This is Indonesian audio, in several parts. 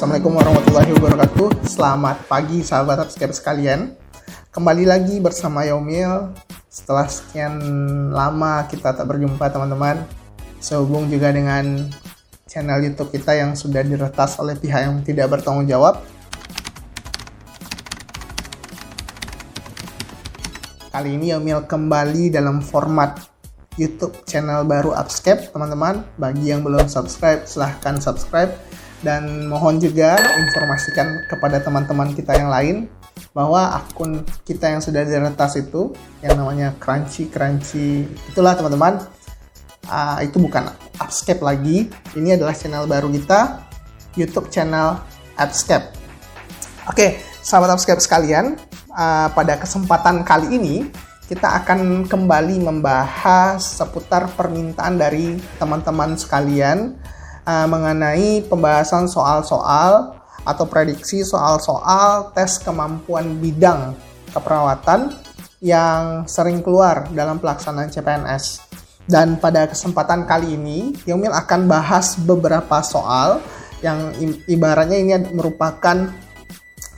Assalamualaikum warahmatullahi wabarakatuh. Selamat pagi sahabat subscriber sekalian. Kembali lagi bersama Yaumil. Setelah sekian lama kita tak berjumpa teman-teman. Sehubung juga dengan channel YouTube kita yang sudah diretas oleh pihak yang tidak bertanggung jawab. Kali ini Yaumil kembali dalam format YouTube channel baru Upscape, teman-teman. Bagi yang belum subscribe, silahkan subscribe dan mohon juga informasikan kepada teman-teman kita yang lain bahwa akun kita yang sudah diretas itu yang namanya Crunchy Crunchy itulah teman-teman. Uh, itu bukan Upscape lagi. Ini adalah channel baru kita YouTube channel Upscape. Oke sahabat Upscape sekalian uh, pada kesempatan kali ini kita akan kembali membahas seputar permintaan dari teman-teman sekalian uh, mengenai pembahasan soal-soal atau prediksi soal-soal tes kemampuan bidang keperawatan yang sering keluar dalam pelaksanaan CPNS. Dan pada kesempatan kali ini, Yomil akan bahas beberapa soal yang ibaratnya ini merupakan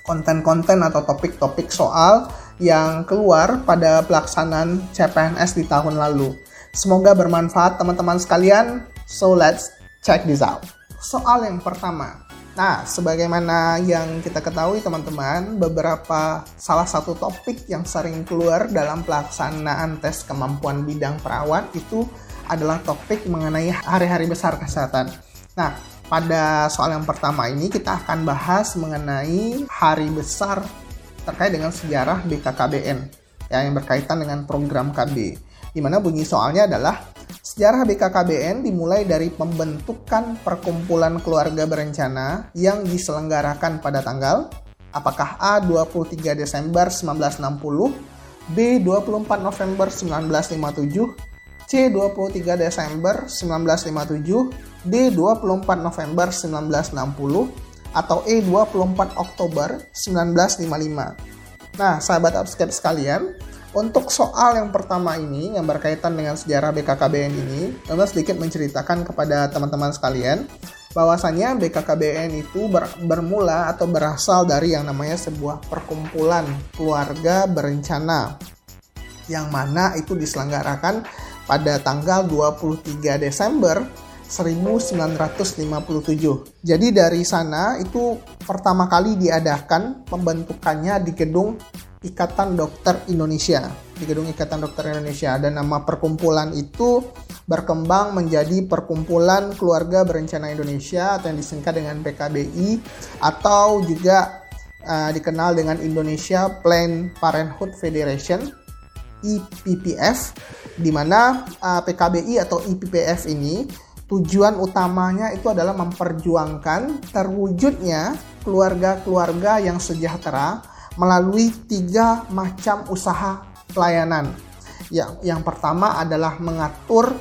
konten-konten atau topik-topik soal yang keluar pada pelaksanaan CPNS di tahun lalu. Semoga bermanfaat teman-teman sekalian. So let's check this out. Soal yang pertama. Nah, sebagaimana yang kita ketahui teman-teman, beberapa salah satu topik yang sering keluar dalam pelaksanaan tes kemampuan bidang perawat itu adalah topik mengenai hari-hari besar kesehatan. Nah, pada soal yang pertama ini kita akan bahas mengenai hari besar terkait dengan sejarah BKKBN ya, yang berkaitan dengan program KB. Di mana bunyi soalnya adalah Sejarah BKKBN dimulai dari pembentukan perkumpulan keluarga berencana yang diselenggarakan pada tanggal apakah A 23 Desember 1960, B 24 November 1957, C 23 Desember 1957, D 24 November 1960, atau E 24 Oktober 1955. Nah, sahabat upscape sekalian, untuk soal yang pertama ini yang berkaitan dengan sejarah BKKBN ini, Nona sedikit menceritakan kepada teman-teman sekalian bahwasanya BKKBN itu ber, bermula atau berasal dari yang namanya sebuah perkumpulan keluarga berencana yang mana itu diselenggarakan pada tanggal 23 Desember 1957. Jadi dari sana itu pertama kali diadakan pembentukannya di gedung Ikatan Dokter Indonesia di gedung Ikatan Dokter Indonesia. Dan nama perkumpulan itu berkembang menjadi Perkumpulan Keluarga Berencana Indonesia atau yang disingkat dengan PKBI atau juga uh, dikenal dengan Indonesia Plan Parenthood Federation IPPF di mana uh, PKBI atau IPPF ini tujuan utamanya itu adalah memperjuangkan terwujudnya keluarga-keluarga yang sejahtera melalui tiga macam usaha pelayanan. Yang, yang pertama adalah mengatur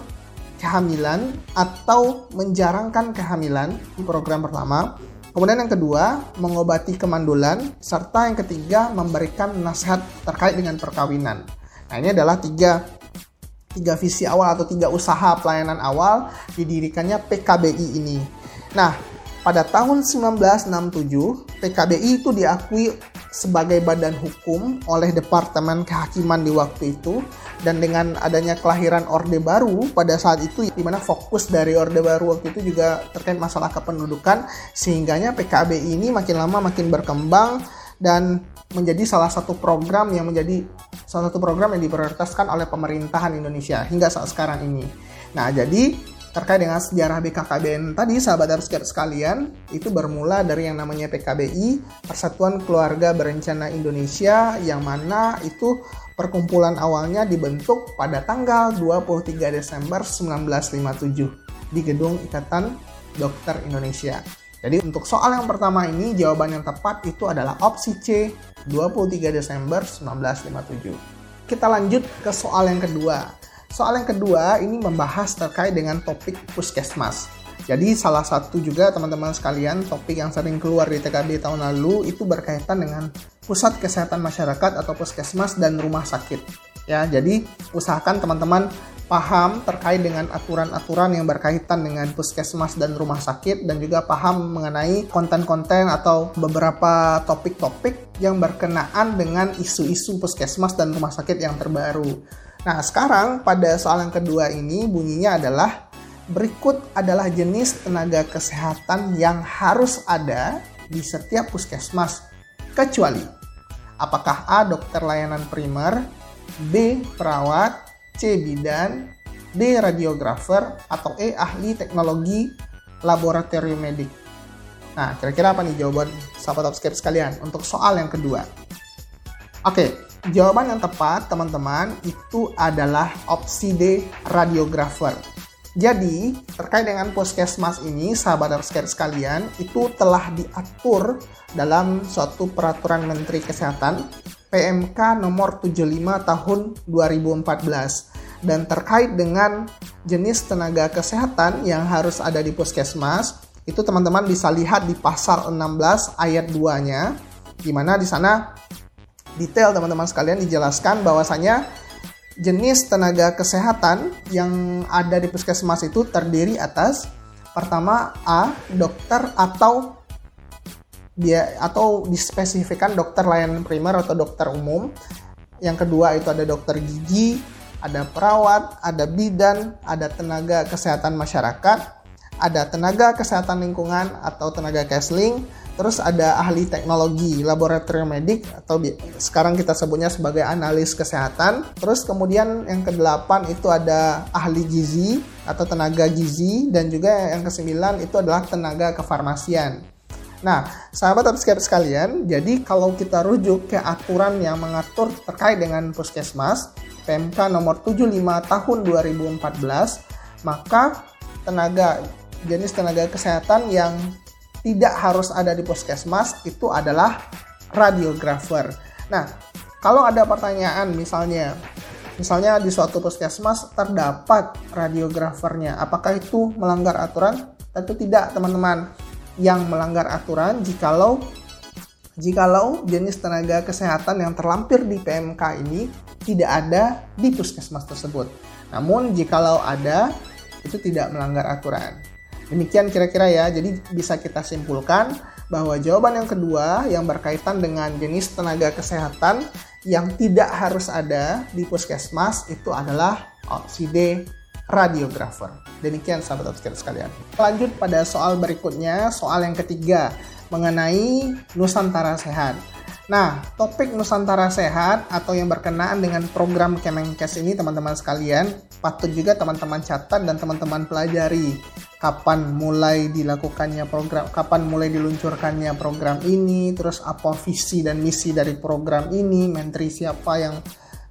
kehamilan atau menjarangkan kehamilan di program pertama. Kemudian yang kedua, mengobati kemandulan. Serta yang ketiga, memberikan nasihat terkait dengan perkawinan. Nah ini adalah tiga, tiga visi awal atau tiga usaha pelayanan awal didirikannya PKBI ini. Nah, pada tahun 1967, PKBI itu diakui sebagai badan hukum oleh Departemen Kehakiman di waktu itu dan dengan adanya kelahiran Orde Baru pada saat itu di mana fokus dari Orde Baru waktu itu juga terkait masalah kependudukan sehingganya PKB ini makin lama makin berkembang dan menjadi salah satu program yang menjadi salah satu program yang diprioritaskan oleh pemerintahan Indonesia hingga saat sekarang ini. Nah, jadi terkait dengan sejarah BKKBN tadi, sahabat harus sekalian, itu bermula dari yang namanya PKBI, Persatuan Keluarga Berencana Indonesia, yang mana itu perkumpulan awalnya dibentuk pada tanggal 23 Desember 1957 di Gedung Ikatan Dokter Indonesia. Jadi untuk soal yang pertama ini, jawaban yang tepat itu adalah opsi C, 23 Desember 1957. Kita lanjut ke soal yang kedua. Soal yang kedua ini membahas terkait dengan topik puskesmas. Jadi salah satu juga teman-teman sekalian topik yang sering keluar di TKB tahun lalu itu berkaitan dengan pusat kesehatan masyarakat atau puskesmas dan rumah sakit. Ya, jadi usahakan teman-teman paham terkait dengan aturan-aturan yang berkaitan dengan puskesmas dan rumah sakit dan juga paham mengenai konten-konten atau beberapa topik-topik yang berkenaan dengan isu-isu puskesmas dan rumah sakit yang terbaru. Nah, sekarang pada soal yang kedua ini bunyinya adalah berikut adalah jenis tenaga kesehatan yang harus ada di setiap puskesmas kecuali apakah A dokter layanan primer, B perawat, C. Bidan, D. Radiografer, atau E. Ahli Teknologi Laboratorium Medik. Nah, kira-kira apa nih jawaban sahabat Upscape sekalian untuk soal yang kedua? Oke, jawaban yang tepat teman-teman itu adalah opsi D. Radiografer. Jadi, terkait dengan puskesmas ini, sahabat sekalian, itu telah diatur dalam suatu peraturan Menteri Kesehatan PMK nomor 75 tahun 2014 dan terkait dengan jenis tenaga kesehatan yang harus ada di puskesmas, itu teman-teman bisa lihat di pasal 16 ayat 2-nya, di mana di sana detail teman-teman sekalian dijelaskan bahwasanya jenis tenaga kesehatan yang ada di puskesmas itu terdiri atas pertama A, dokter atau dia atau dispesifikan dokter layanan primer atau dokter umum. Yang kedua itu ada dokter gigi, ada perawat, ada bidan, ada tenaga kesehatan masyarakat, ada tenaga kesehatan lingkungan atau tenaga kesling, terus ada ahli teknologi laboratorium medik atau sekarang kita sebutnya sebagai analis kesehatan. Terus kemudian yang kedelapan itu ada ahli gizi atau tenaga gizi dan juga yang kesembilan itu adalah tenaga kefarmasian. Nah, sahabat subscriber sekalian, jadi kalau kita rujuk ke aturan yang mengatur terkait dengan puskesmas, PMK nomor 75 tahun 2014, maka tenaga jenis tenaga kesehatan yang tidak harus ada di puskesmas itu adalah radiografer. Nah, kalau ada pertanyaan misalnya misalnya di suatu puskesmas terdapat radiografernya, apakah itu melanggar aturan? Tentu tidak, teman-teman. Yang melanggar aturan jikalau jikalau jenis tenaga kesehatan yang terlampir di PMK ini tidak ada di puskesmas tersebut. Namun jikalau ada, itu tidak melanggar aturan. Demikian kira-kira ya, jadi bisa kita simpulkan bahwa jawaban yang kedua yang berkaitan dengan jenis tenaga kesehatan yang tidak harus ada di puskesmas itu adalah opsi D, radiografer. Demikian sahabat obskur sekalian. Lanjut pada soal berikutnya, soal yang ketiga mengenai Nusantara Sehat. Nah, topik Nusantara Sehat atau yang berkenaan dengan program Kemenkes ini teman-teman sekalian patut juga teman-teman catat dan teman-teman pelajari kapan mulai dilakukannya program, kapan mulai diluncurkannya program ini, terus apa visi dan misi dari program ini, menteri siapa yang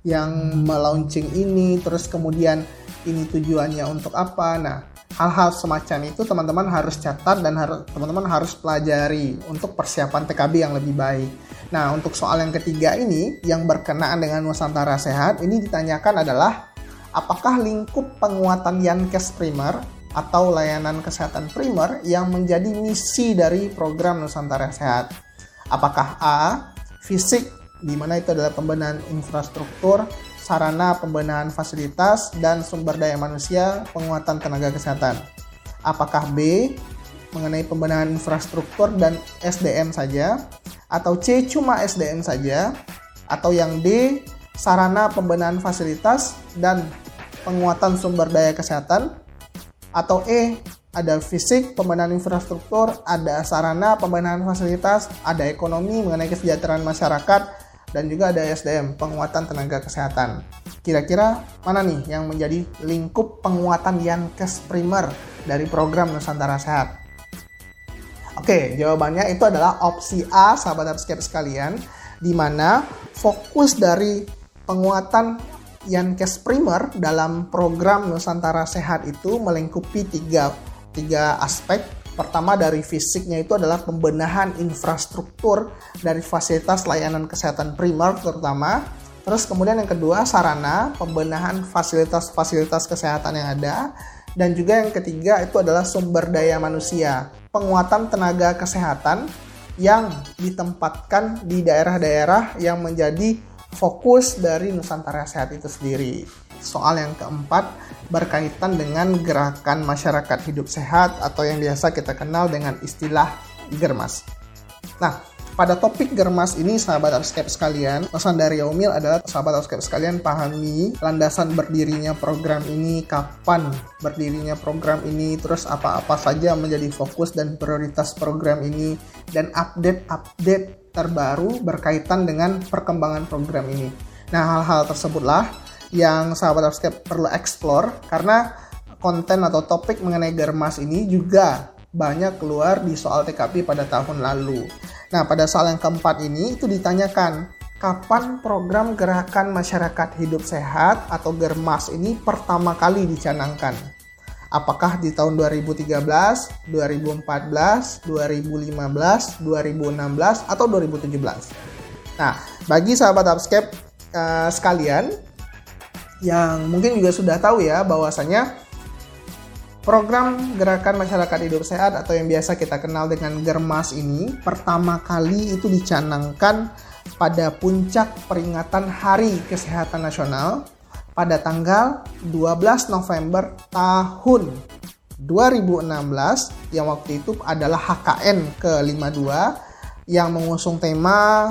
yang melaunching ini, terus kemudian ini tujuannya untuk apa. Nah, hal-hal semacam itu teman-teman harus catat dan harus teman-teman harus pelajari untuk persiapan TKB yang lebih baik. Nah, untuk soal yang ketiga ini yang berkenaan dengan Nusantara Sehat ini ditanyakan adalah apakah lingkup penguatan Yankes Primer atau layanan kesehatan primer yang menjadi misi dari program Nusantara Sehat? Apakah A. Fisik, di mana itu adalah pembenahan infrastruktur, sarana pembenahan fasilitas, dan sumber daya manusia, penguatan tenaga kesehatan? Apakah B. Mengenai pembenahan infrastruktur dan SDM saja? atau C cuma SDM saja atau yang D sarana pembenahan fasilitas dan penguatan sumber daya kesehatan atau E ada fisik, pembenahan infrastruktur, ada sarana, pembenahan fasilitas, ada ekonomi mengenai kesejahteraan masyarakat, dan juga ada SDM, penguatan tenaga kesehatan. Kira-kira mana nih yang menjadi lingkup penguatan Yankes Primer dari program Nusantara Sehat? Oke, jawabannya itu adalah opsi A, sahabat subscribe sekalian, di mana fokus dari penguatan Yankes Primer dalam program Nusantara Sehat itu melingkupi tiga, tiga aspek. Pertama dari fisiknya itu adalah pembenahan infrastruktur dari fasilitas layanan kesehatan primer terutama. Terus kemudian yang kedua sarana pembenahan fasilitas-fasilitas kesehatan yang ada. Dan juga yang ketiga itu adalah sumber daya manusia penguatan tenaga kesehatan yang ditempatkan di daerah-daerah yang menjadi fokus dari Nusantara Sehat itu sendiri. Soal yang keempat berkaitan dengan gerakan masyarakat hidup sehat atau yang biasa kita kenal dengan istilah germas. Nah, pada topik germas ini sahabat Upscape sekalian, pesan dari Yaumil adalah sahabat Upscape sekalian pahami landasan berdirinya program ini, kapan berdirinya program ini, terus apa-apa saja menjadi fokus dan prioritas program ini, dan update-update terbaru berkaitan dengan perkembangan program ini. Nah, hal-hal tersebutlah yang sahabat Upscape perlu explore karena konten atau topik mengenai germas ini juga banyak keluar di soal TKP pada tahun lalu. Nah, pada soal yang keempat ini itu ditanyakan, kapan program Gerakan Masyarakat Hidup Sehat atau Germas ini pertama kali dicanangkan? Apakah di tahun 2013, 2014, 2015, 2016, atau 2017? Nah, bagi sahabat Upscape uh, sekalian, yang mungkin juga sudah tahu ya bahwasanya Program Gerakan Masyarakat Hidup Sehat atau yang biasa kita kenal dengan Germas ini pertama kali itu dicanangkan pada puncak peringatan Hari Kesehatan Nasional pada tanggal 12 November tahun 2016 yang waktu itu adalah HKN ke-52 yang mengusung tema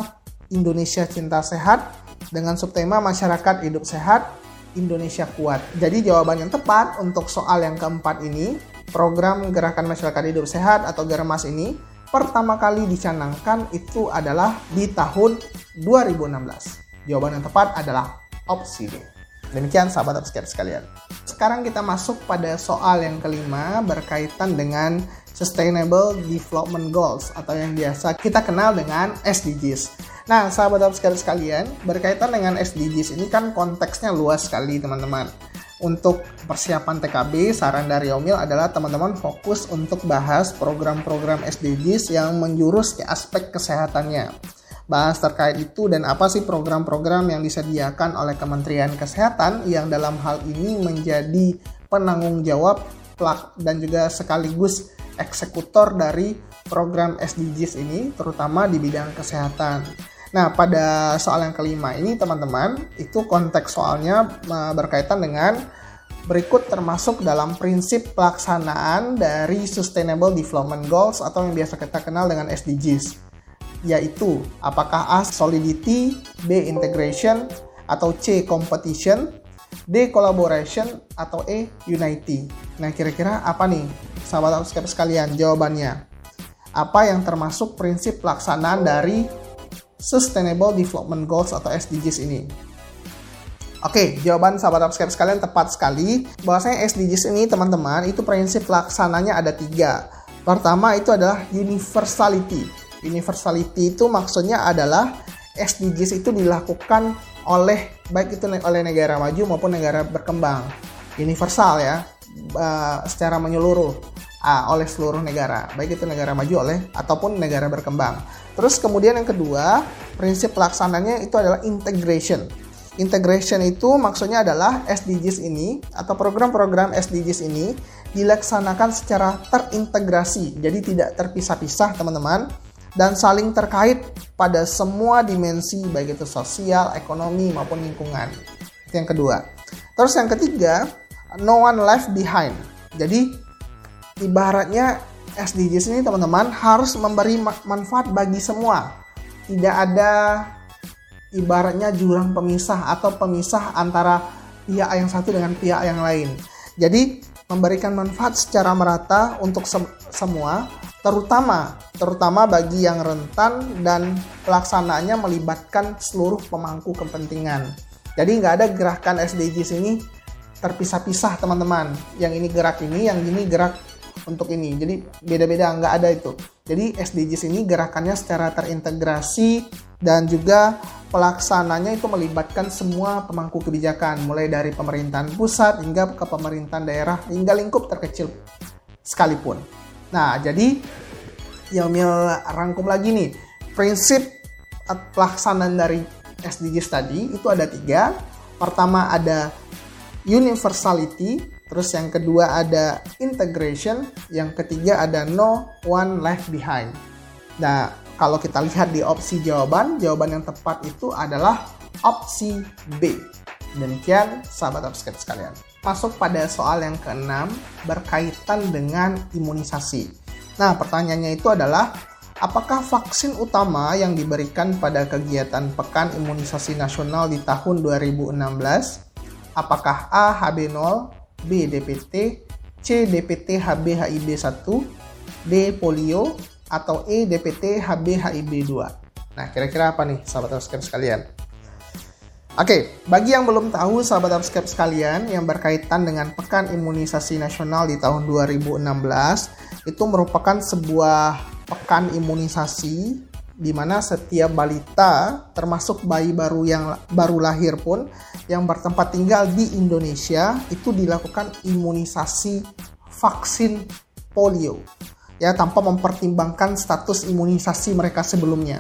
Indonesia Cinta Sehat dengan subtema Masyarakat Hidup Sehat Indonesia Kuat. Jadi jawaban yang tepat untuk soal yang keempat ini, program Gerakan Masyarakat Hidup Sehat atau Germas ini pertama kali dicanangkan itu adalah di tahun 2016. Jawaban yang tepat adalah opsi D. Demikian sahabat upscare sekalian. Sekarang kita masuk pada soal yang kelima berkaitan dengan Sustainable Development Goals atau yang biasa kita kenal dengan SDGs. Nah, sahabat upscale sekalian, berkaitan dengan SDGs ini kan konteksnya luas sekali, teman-teman. Untuk persiapan TKB, saran dari Omil adalah teman-teman fokus untuk bahas program-program SDGs yang menjurus ke aspek kesehatannya. Bahas terkait itu dan apa sih program-program yang disediakan oleh Kementerian Kesehatan yang dalam hal ini menjadi penanggung jawab dan juga sekaligus eksekutor dari program SDGs ini terutama di bidang kesehatan. Nah, pada soal yang kelima ini teman-teman, itu konteks soalnya berkaitan dengan berikut termasuk dalam prinsip pelaksanaan dari Sustainable Development Goals atau yang biasa kita kenal dengan SDGs yaitu apakah A solidity, B integration, atau C competition, D collaboration, atau E unity. Nah kira-kira apa nih sahabat sekalian jawabannya? Apa yang termasuk prinsip pelaksanaan dari Sustainable Development Goals atau SDGs ini? Oke, jawaban sahabat subscribe sekalian tepat sekali. Bahwasanya SDGs ini teman-teman itu prinsip laksananya ada tiga. Pertama itu adalah universality. Universality itu maksudnya adalah SDGs itu dilakukan oleh baik itu oleh negara maju maupun negara berkembang. Universal ya, secara menyeluruh uh, oleh seluruh negara, baik itu negara maju oleh ataupun negara berkembang. Terus kemudian yang kedua, prinsip pelaksananya itu adalah integration. Integration itu maksudnya adalah SDGs ini atau program-program SDGs ini dilaksanakan secara terintegrasi, jadi tidak terpisah-pisah teman-teman dan saling terkait pada semua dimensi baik itu sosial, ekonomi maupun lingkungan. Itu yang kedua. Terus yang ketiga, no one left behind. Jadi ibaratnya SDGs ini teman-teman harus memberi manfaat bagi semua. Tidak ada ibaratnya jurang pemisah atau pemisah antara pihak yang satu dengan pihak yang lain. Jadi memberikan manfaat secara merata untuk se semua, terutama terutama bagi yang rentan dan pelaksanaannya melibatkan seluruh pemangku kepentingan. Jadi nggak ada gerakan SDGs ini terpisah-pisah teman-teman. Yang ini gerak ini, yang ini gerak untuk ini. Jadi beda-beda nggak ada itu. Jadi SDGs ini gerakannya secara terintegrasi dan juga pelaksananya itu melibatkan semua pemangku kebijakan mulai dari pemerintahan pusat hingga ke pemerintahan daerah hingga lingkup terkecil sekalipun. Nah, jadi Yomil rangkum lagi nih prinsip pelaksanaan dari SDGs tadi itu ada tiga. Pertama ada universality, Terus yang kedua ada integration, yang ketiga ada no one left behind. Nah, kalau kita lihat di opsi jawaban, jawaban yang tepat itu adalah opsi B. Demikian sahabat upskip sekalian. Masuk pada soal yang keenam berkaitan dengan imunisasi. Nah, pertanyaannya itu adalah apakah vaksin utama yang diberikan pada kegiatan Pekan Imunisasi Nasional di tahun 2016 apakah A HB0, B DPT, C DPT HB HIB 1, D polio atau E DPT HB HIB 2. Nah, kira-kira apa nih sahabat subscribe sekalian? Oke, bagi yang belum tahu sahabat subscribe sekalian yang berkaitan dengan Pekan Imunisasi Nasional di tahun 2016 itu merupakan sebuah pekan imunisasi di mana setiap balita termasuk bayi baru yang baru lahir pun yang bertempat tinggal di Indonesia itu dilakukan imunisasi vaksin polio ya tanpa mempertimbangkan status imunisasi mereka sebelumnya.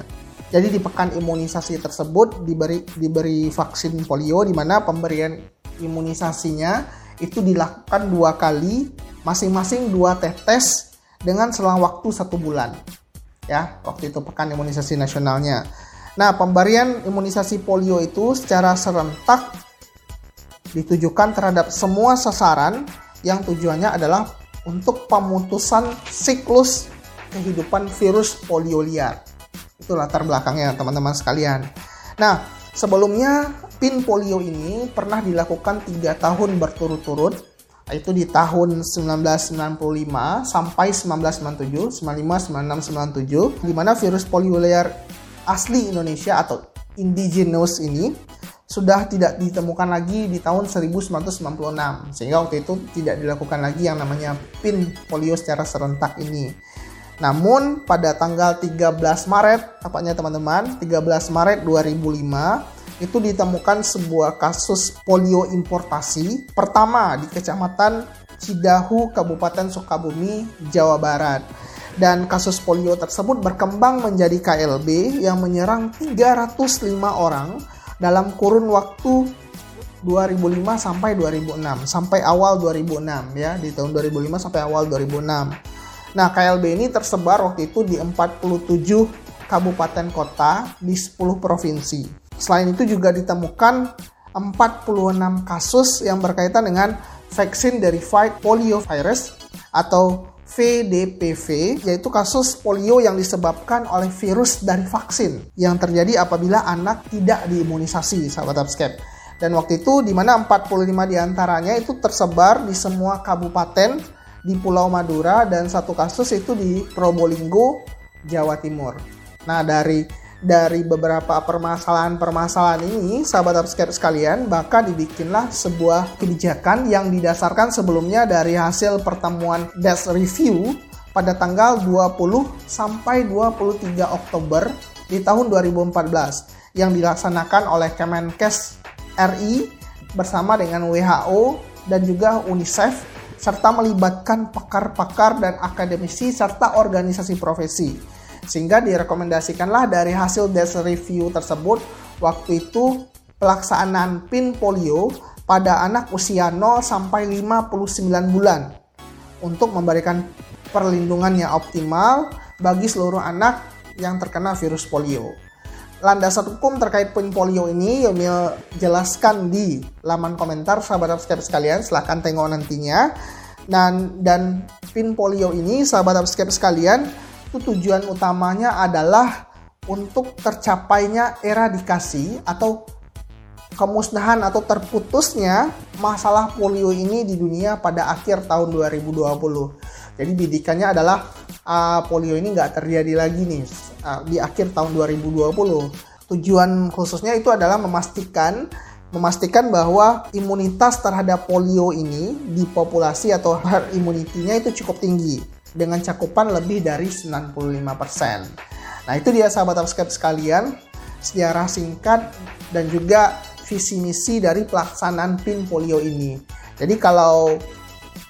Jadi di pekan imunisasi tersebut diberi diberi vaksin polio di mana pemberian imunisasinya itu dilakukan dua kali masing-masing dua tetes dengan selang waktu satu bulan. Ya, waktu itu pekan imunisasi nasionalnya. Nah, pemberian imunisasi polio itu secara serentak ditujukan terhadap semua sasaran yang tujuannya adalah untuk pemutusan siklus kehidupan virus polio liar. Itu latar belakangnya teman-teman sekalian. Nah, sebelumnya PIN polio ini pernah dilakukan tiga tahun berturut-turut, yaitu di tahun 1995 sampai 1997, 95, 96, 97, di mana virus polio liar asli Indonesia atau indigenous ini sudah tidak ditemukan lagi di tahun 1996 sehingga waktu itu tidak dilakukan lagi yang namanya PIN polio secara serentak ini. Namun pada tanggal 13 Maret, tepatnya teman-teman, 13 Maret 2005 itu ditemukan sebuah kasus polio importasi pertama di Kecamatan Cidahu, Kabupaten Sukabumi, Jawa Barat. Dan kasus polio tersebut berkembang menjadi KLB yang menyerang 305 orang dalam kurun waktu 2005 sampai 2006 sampai awal 2006 ya di tahun 2005 sampai awal 2006 Nah, KLB ini tersebar waktu itu di 47 kabupaten kota di 10 provinsi. Selain itu juga ditemukan 46 kasus yang berkaitan dengan vaksin verified polio virus atau VDPV, yaitu kasus polio yang disebabkan oleh virus dari vaksin yang terjadi apabila anak tidak diimunisasi, sahabat Upscape. Dan waktu itu di mana 45 di antaranya itu tersebar di semua kabupaten di Pulau Madura dan satu kasus itu di Probolinggo, Jawa Timur. Nah, dari dari beberapa permasalahan-permasalahan ini, sahabat subscribe sekalian, maka dibikinlah sebuah kebijakan yang didasarkan sebelumnya dari hasil pertemuan Desk Review pada tanggal 20 sampai 23 Oktober di tahun 2014 yang dilaksanakan oleh Kemenkes RI bersama dengan WHO dan juga UNICEF serta melibatkan pakar-pakar dan akademisi serta organisasi profesi. Sehingga direkomendasikanlah dari hasil desk review tersebut waktu itu pelaksanaan PIN polio pada anak usia 0 sampai 59 bulan. Untuk memberikan perlindungan yang optimal bagi seluruh anak yang terkena virus polio. Landasan hukum terkait PIN polio ini Yomil jelaskan di laman komentar sahabat subscribe sekalian. Silahkan tengok nantinya. Dan dan PIN polio ini sahabat subscribe sekalian itu tujuan utamanya adalah untuk tercapainya eradikasi atau kemusnahan atau terputusnya masalah polio ini di dunia pada akhir tahun 2020. Jadi bidikannya adalah uh, polio ini nggak terjadi lagi nih uh, di akhir tahun 2020. Tujuan khususnya itu adalah memastikan memastikan bahwa imunitas terhadap polio ini di populasi atau herd immunity-nya itu cukup tinggi dengan cakupan lebih dari 95%. Nah, itu dia sahabat subscribe sekalian sejarah singkat dan juga visi misi dari pelaksanaan PIN polio ini. Jadi kalau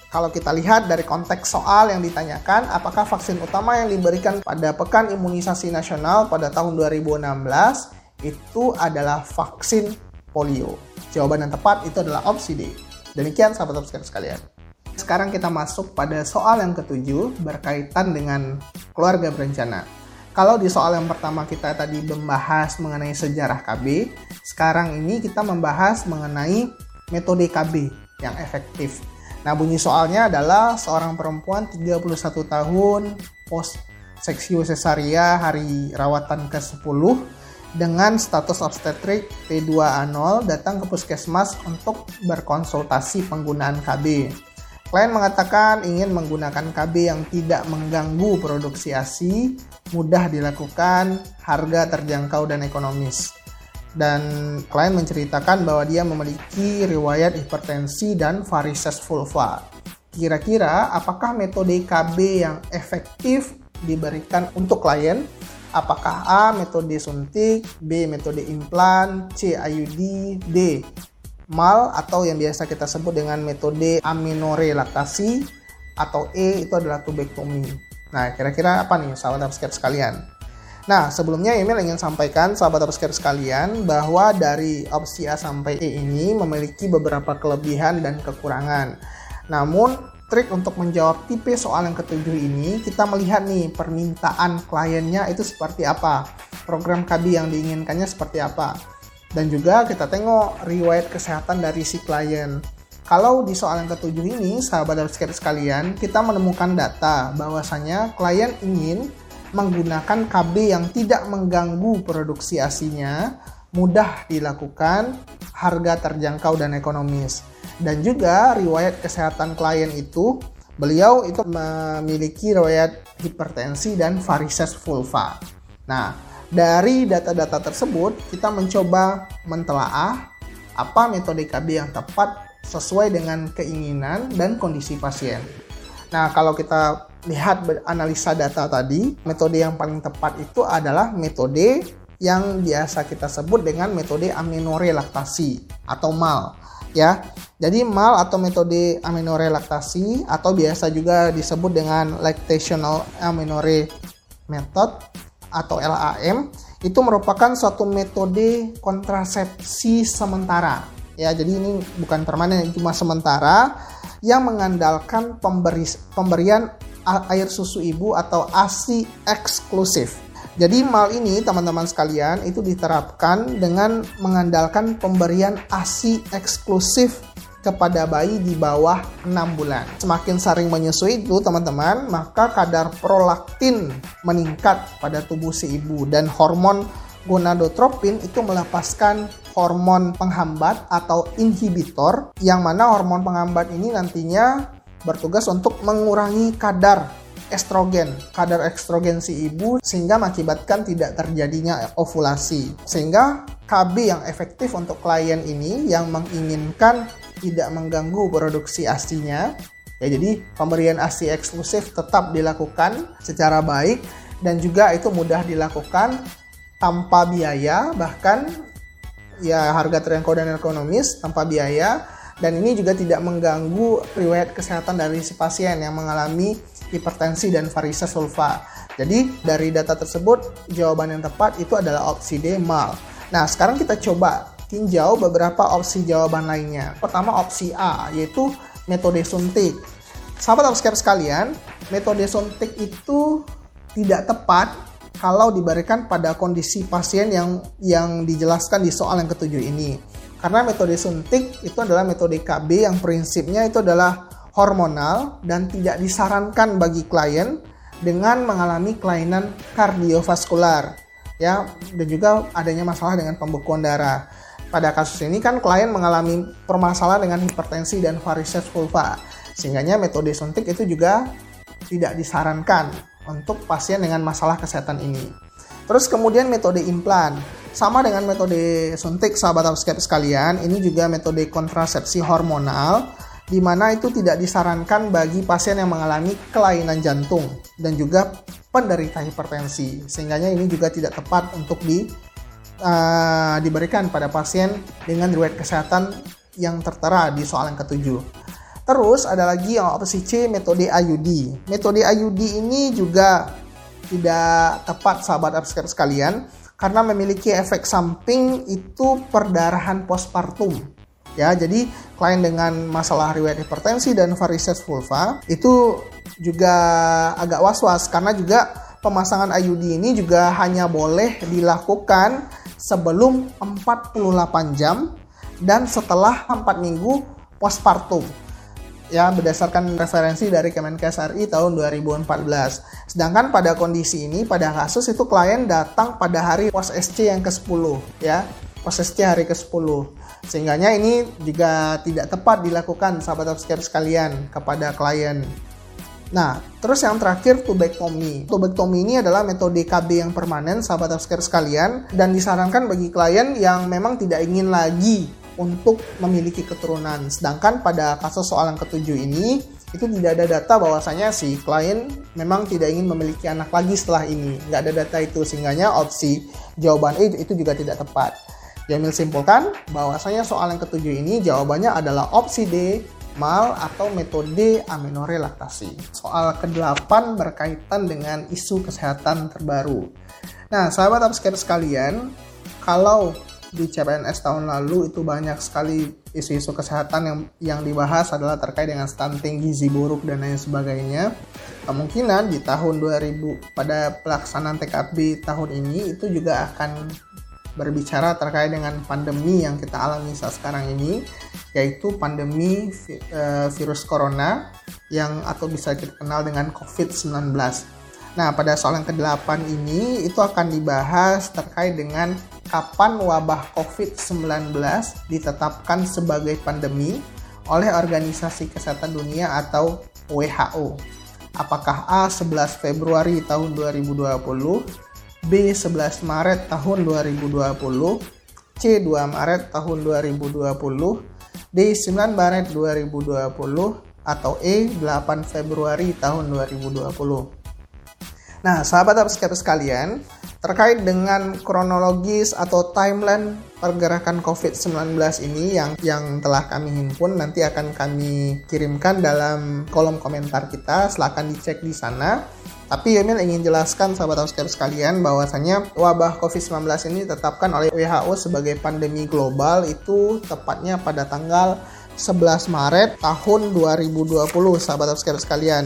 kalau kita lihat dari konteks soal yang ditanyakan, apakah vaksin utama yang diberikan pada Pekan Imunisasi Nasional pada tahun 2016 itu adalah vaksin polio? Jawaban yang tepat itu adalah opsi D. Demikian sahabat subscribe sekalian. Sekarang kita masuk pada soal yang ketujuh berkaitan dengan keluarga berencana. Kalau di soal yang pertama kita tadi membahas mengenai sejarah KB, sekarang ini kita membahas mengenai metode KB yang efektif. Nah, bunyi soalnya adalah seorang perempuan 31 tahun post seksio cesaria hari rawatan ke-10 dengan status obstetrik P2A0 datang ke puskesmas untuk berkonsultasi penggunaan KB. Klien mengatakan ingin menggunakan KB yang tidak mengganggu produksi ASI, mudah dilakukan, harga terjangkau dan ekonomis. Dan klien menceritakan bahwa dia memiliki riwayat hipertensi dan varises vulva. Kira-kira apakah metode KB yang efektif diberikan untuk klien? Apakah A. Metode suntik, B. Metode implan, C. IUD, D mal atau yang biasa kita sebut dengan metode aminorelaktasi atau E itu adalah tubektomi. Nah, kira-kira apa nih sahabat upscape sekalian? Nah, sebelumnya Emil ingin sampaikan sahabat upscape sekalian bahwa dari opsi A sampai E ini memiliki beberapa kelebihan dan kekurangan. Namun, trik untuk menjawab tipe soal yang ketujuh ini, kita melihat nih permintaan kliennya itu seperti apa. Program KB yang diinginkannya seperti apa. Dan juga kita tengok riwayat kesehatan dari si klien. Kalau di soal yang ketujuh ini, sahabat dan sekalian, kita menemukan data bahwasanya klien ingin menggunakan KB yang tidak mengganggu produksi asinya, mudah dilakukan, harga terjangkau dan ekonomis. Dan juga riwayat kesehatan klien itu, beliau itu memiliki riwayat hipertensi dan varises vulva. Nah, dari data-data tersebut, kita mencoba mentelaah apa metode KB yang tepat sesuai dengan keinginan dan kondisi pasien. Nah, kalau kita lihat analisa data tadi, metode yang paling tepat itu adalah metode yang biasa kita sebut dengan metode aminorelaktasi atau MAL ya. Jadi MAL atau metode aminorelaktasi atau biasa juga disebut dengan lactational aminore method atau LAM itu merupakan suatu metode kontrasepsi sementara. Ya, jadi ini bukan permanen, cuma sementara yang mengandalkan pemberi, pemberian air susu ibu atau ASI eksklusif. Jadi mal ini teman-teman sekalian itu diterapkan dengan mengandalkan pemberian ASI eksklusif kepada bayi di bawah 6 bulan. Semakin sering menyusui itu teman-teman, maka kadar prolaktin meningkat pada tubuh si ibu dan hormon gonadotropin itu melepaskan hormon penghambat atau inhibitor yang mana hormon penghambat ini nantinya bertugas untuk mengurangi kadar estrogen, kadar estrogen si ibu sehingga mengakibatkan tidak terjadinya ovulasi. Sehingga KB yang efektif untuk klien ini yang menginginkan tidak mengganggu produksi ASI-nya. Ya, jadi pemberian ASI eksklusif tetap dilakukan secara baik dan juga itu mudah dilakukan tanpa biaya bahkan ya harga terjangkau dan ekonomis tanpa biaya dan ini juga tidak mengganggu riwayat kesehatan dari si pasien yang mengalami hipertensi dan varises vulva. Jadi dari data tersebut jawaban yang tepat itu adalah opsi D mal. Nah, sekarang kita coba tinjau beberapa opsi jawaban lainnya. Pertama opsi A yaitu metode suntik. Sahabat subscribe sekalian, metode suntik itu tidak tepat kalau diberikan pada kondisi pasien yang yang dijelaskan di soal yang ketujuh ini. Karena metode suntik itu adalah metode KB yang prinsipnya itu adalah hormonal dan tidak disarankan bagi klien dengan mengalami kelainan kardiovaskular ya dan juga adanya masalah dengan pembekuan darah. Pada kasus ini kan klien mengalami permasalahan dengan hipertensi dan varises vulva. Sehingganya metode suntik itu juga tidak disarankan untuk pasien dengan masalah kesehatan ini. Terus kemudian metode implan. Sama dengan metode suntik sahabat upscape sekalian, ini juga metode kontrasepsi hormonal di mana itu tidak disarankan bagi pasien yang mengalami kelainan jantung dan juga penderita hipertensi. Sehingganya ini juga tidak tepat untuk di uh, diberikan pada pasien dengan riwayat kesehatan yang tertera di soal yang ketujuh. Terus ada lagi yang opsi C metode IUD. Metode IUD ini juga tidak tepat sahabat upscare sekalian karena memiliki efek samping itu perdarahan postpartum. Ya, jadi klien dengan masalah riwayat hipertensi dan varises vulva itu juga agak was-was karena juga pemasangan IUD ini juga hanya boleh dilakukan sebelum 48 jam dan setelah 4 minggu postpartum ya berdasarkan referensi dari Kemenkes RI tahun 2014. Sedangkan pada kondisi ini pada kasus itu klien datang pada hari pos SC yang ke-10 ya. Pos SC hari ke-10. Sehingganya ini juga tidak tepat dilakukan sahabat upscare sekalian kepada klien. Nah, terus yang terakhir tubektomi. Tubektomi ini adalah metode KB yang permanen sahabat upscare sekalian dan disarankan bagi klien yang memang tidak ingin lagi untuk memiliki keturunan. Sedangkan pada kasus soal yang ketujuh ini itu tidak ada data bahwasanya si klien memang tidak ingin memiliki anak lagi setelah ini. Nggak ada data itu sehingganya opsi jawaban E itu juga tidak tepat. Jamil simpulkan bahwasanya soal yang ketujuh ini jawabannya adalah opsi D mal atau metode aminorelaktasi. Soal ke-8 berkaitan dengan isu kesehatan terbaru. Nah, sahabat upscare sekalian, kalau di CPNS tahun lalu itu banyak sekali isu-isu kesehatan yang yang dibahas adalah terkait dengan stunting, gizi buruk dan lain sebagainya. Kemungkinan di tahun 2000 pada pelaksanaan TKB tahun ini itu juga akan berbicara terkait dengan pandemi yang kita alami saat sekarang ini yaitu pandemi uh, virus corona yang atau bisa kita kenal dengan COVID-19. Nah, pada soal yang ke-8 ini itu akan dibahas terkait dengan kapan wabah COVID-19 ditetapkan sebagai pandemi oleh Organisasi Kesehatan Dunia atau WHO. Apakah A 11 Februari tahun 2020, B 11 Maret tahun 2020, C 2 Maret tahun 2020, D 9 Maret 2020, atau E 8 Februari tahun 2020. Nah, sahabat subscriber sekalian, terkait dengan kronologis atau timeline pergerakan COVID-19 ini yang yang telah kami himpun nanti akan kami kirimkan dalam kolom komentar kita. Silahkan dicek di sana. Tapi Yomil ingin jelaskan sahabat subscriber sekalian bahwasanya wabah COVID-19 ini ditetapkan oleh WHO sebagai pandemi global itu tepatnya pada tanggal 11 Maret tahun 2020 sahabat subscriber sekalian.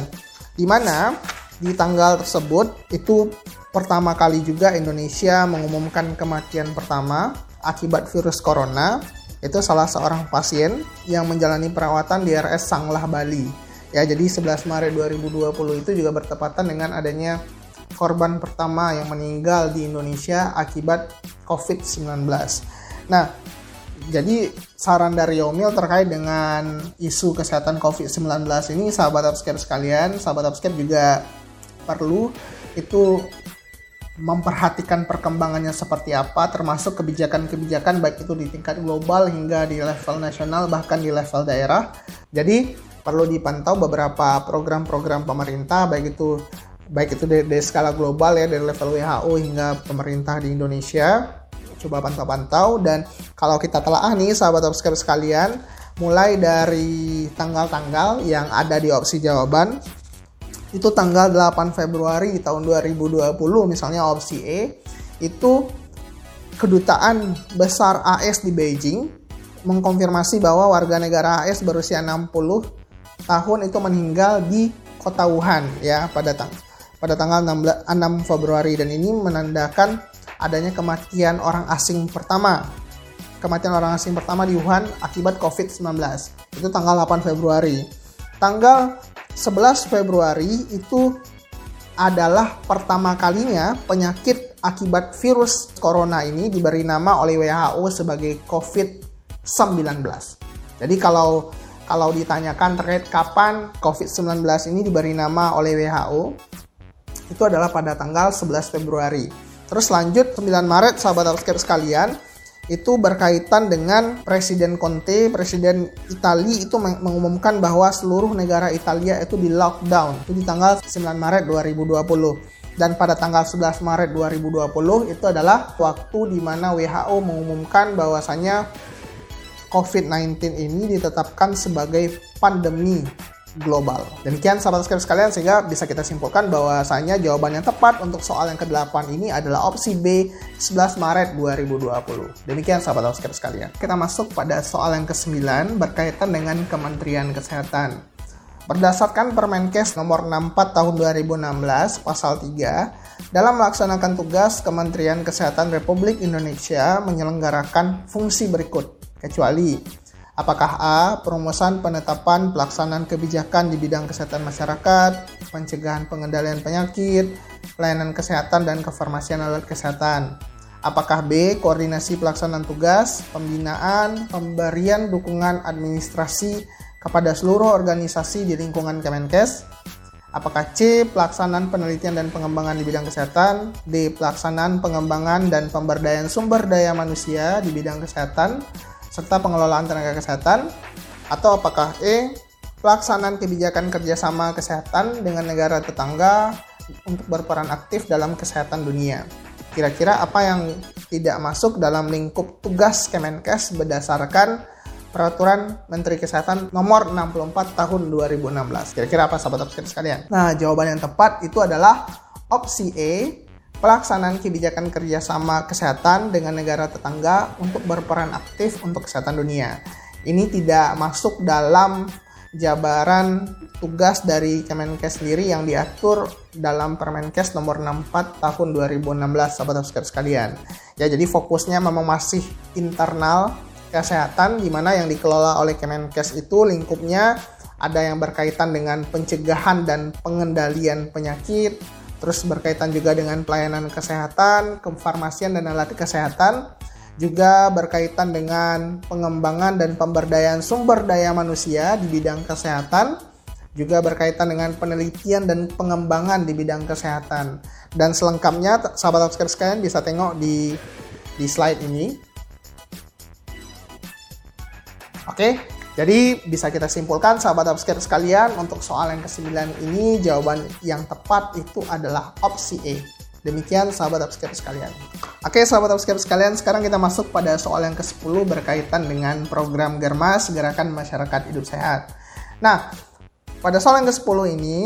Di mana di tanggal tersebut itu pertama kali juga Indonesia mengumumkan kematian pertama akibat virus corona itu salah seorang pasien yang menjalani perawatan di RS Sanglah Bali. Ya, jadi 11 Maret 2020 itu juga bertepatan dengan adanya korban pertama yang meninggal di Indonesia akibat COVID-19. Nah, jadi saran dari Yomil terkait dengan isu kesehatan COVID-19 ini sahabat upscape sekalian, sahabat upscape juga perlu itu memperhatikan perkembangannya seperti apa termasuk kebijakan-kebijakan baik itu di tingkat global hingga di level nasional bahkan di level daerah. Jadi perlu dipantau beberapa program-program pemerintah baik itu baik itu dari, dari skala global ya dari level WHO hingga pemerintah di Indonesia. Coba pantau-pantau dan kalau kita telah nih sahabat subscriber sekalian mulai dari tanggal-tanggal yang ada di opsi jawaban itu tanggal 8 Februari tahun 2020 misalnya opsi E itu kedutaan besar AS di Beijing mengkonfirmasi bahwa warga negara AS berusia 60 tahun itu meninggal di kota Wuhan ya pada tang pada tanggal 16, 6 Februari. Dan ini menandakan adanya kematian orang asing pertama. Kematian orang asing pertama di Wuhan akibat COVID-19 itu tanggal 8 Februari. Tanggal 11 Februari itu adalah pertama kalinya penyakit akibat virus corona ini diberi nama oleh WHO sebagai COVID-19. Jadi kalau kalau ditanyakan terkait kapan COVID-19 ini diberi nama oleh WHO, itu adalah pada tanggal 11 Februari. Terus lanjut 9 Maret sahabat sekalian, itu berkaitan dengan Presiden Conte, Presiden Italia itu mengumumkan bahwa seluruh negara Italia itu di lockdown itu di tanggal 9 Maret 2020 dan pada tanggal 11 Maret 2020 itu adalah waktu di mana WHO mengumumkan bahwasanya COVID-19 ini ditetapkan sebagai pandemi global. Demikian sahabat sekalian sehingga bisa kita simpulkan bahwasanya jawaban yang tepat untuk soal yang ke-8 ini adalah opsi B 11 Maret 2020. Demikian sahabat sekalian. Kita masuk pada soal yang ke-9 berkaitan dengan Kementerian Kesehatan. Berdasarkan Permenkes nomor 64 tahun 2016 pasal 3, dalam melaksanakan tugas Kementerian Kesehatan Republik Indonesia menyelenggarakan fungsi berikut, kecuali apakah A. Perumusan penetapan pelaksanaan kebijakan di bidang kesehatan masyarakat, pencegahan pengendalian penyakit, pelayanan kesehatan dan kefarmasian alat kesehatan. Apakah B. Koordinasi pelaksanaan tugas, pembinaan, pemberian dukungan administrasi, kepada seluruh organisasi di lingkungan Kemenkes? Apakah C. Pelaksanaan penelitian dan pengembangan di bidang kesehatan D. Pelaksanaan pengembangan dan pemberdayaan sumber daya manusia di bidang kesehatan serta pengelolaan tenaga kesehatan atau apakah E. Pelaksanaan kebijakan kerjasama kesehatan dengan negara tetangga untuk berperan aktif dalam kesehatan dunia. Kira-kira apa yang tidak masuk dalam lingkup tugas Kemenkes berdasarkan Peraturan Menteri Kesehatan nomor 64 tahun 2016. Kira-kira apa sahabat subscribe sekalian? Nah, jawaban yang tepat itu adalah opsi E, pelaksanaan kebijakan kerjasama kesehatan dengan negara tetangga untuk berperan aktif untuk kesehatan dunia. Ini tidak masuk dalam jabaran tugas dari Kemenkes sendiri yang diatur dalam Permenkes nomor 64 tahun 2016 sahabat subscribe sekalian. Ya, jadi fokusnya memang masih internal kesehatan di mana yang dikelola oleh Kemenkes itu lingkupnya ada yang berkaitan dengan pencegahan dan pengendalian penyakit, terus berkaitan juga dengan pelayanan kesehatan, kefarmasian dan alat kesehatan, juga berkaitan dengan pengembangan dan pemberdayaan sumber daya manusia di bidang kesehatan, juga berkaitan dengan penelitian dan pengembangan di bidang kesehatan. Dan selengkapnya sahabat subscriber sekalian bisa tengok di di slide ini. Oke, jadi bisa kita simpulkan sahabat upscare sekalian untuk soal yang ke-9 ini jawaban yang tepat itu adalah opsi E. Demikian sahabat upscare sekalian. Oke sahabat upscare sekalian, sekarang kita masuk pada soal yang ke-10 berkaitan dengan program Germas Gerakan Masyarakat Hidup Sehat. Nah, pada soal yang ke-10 ini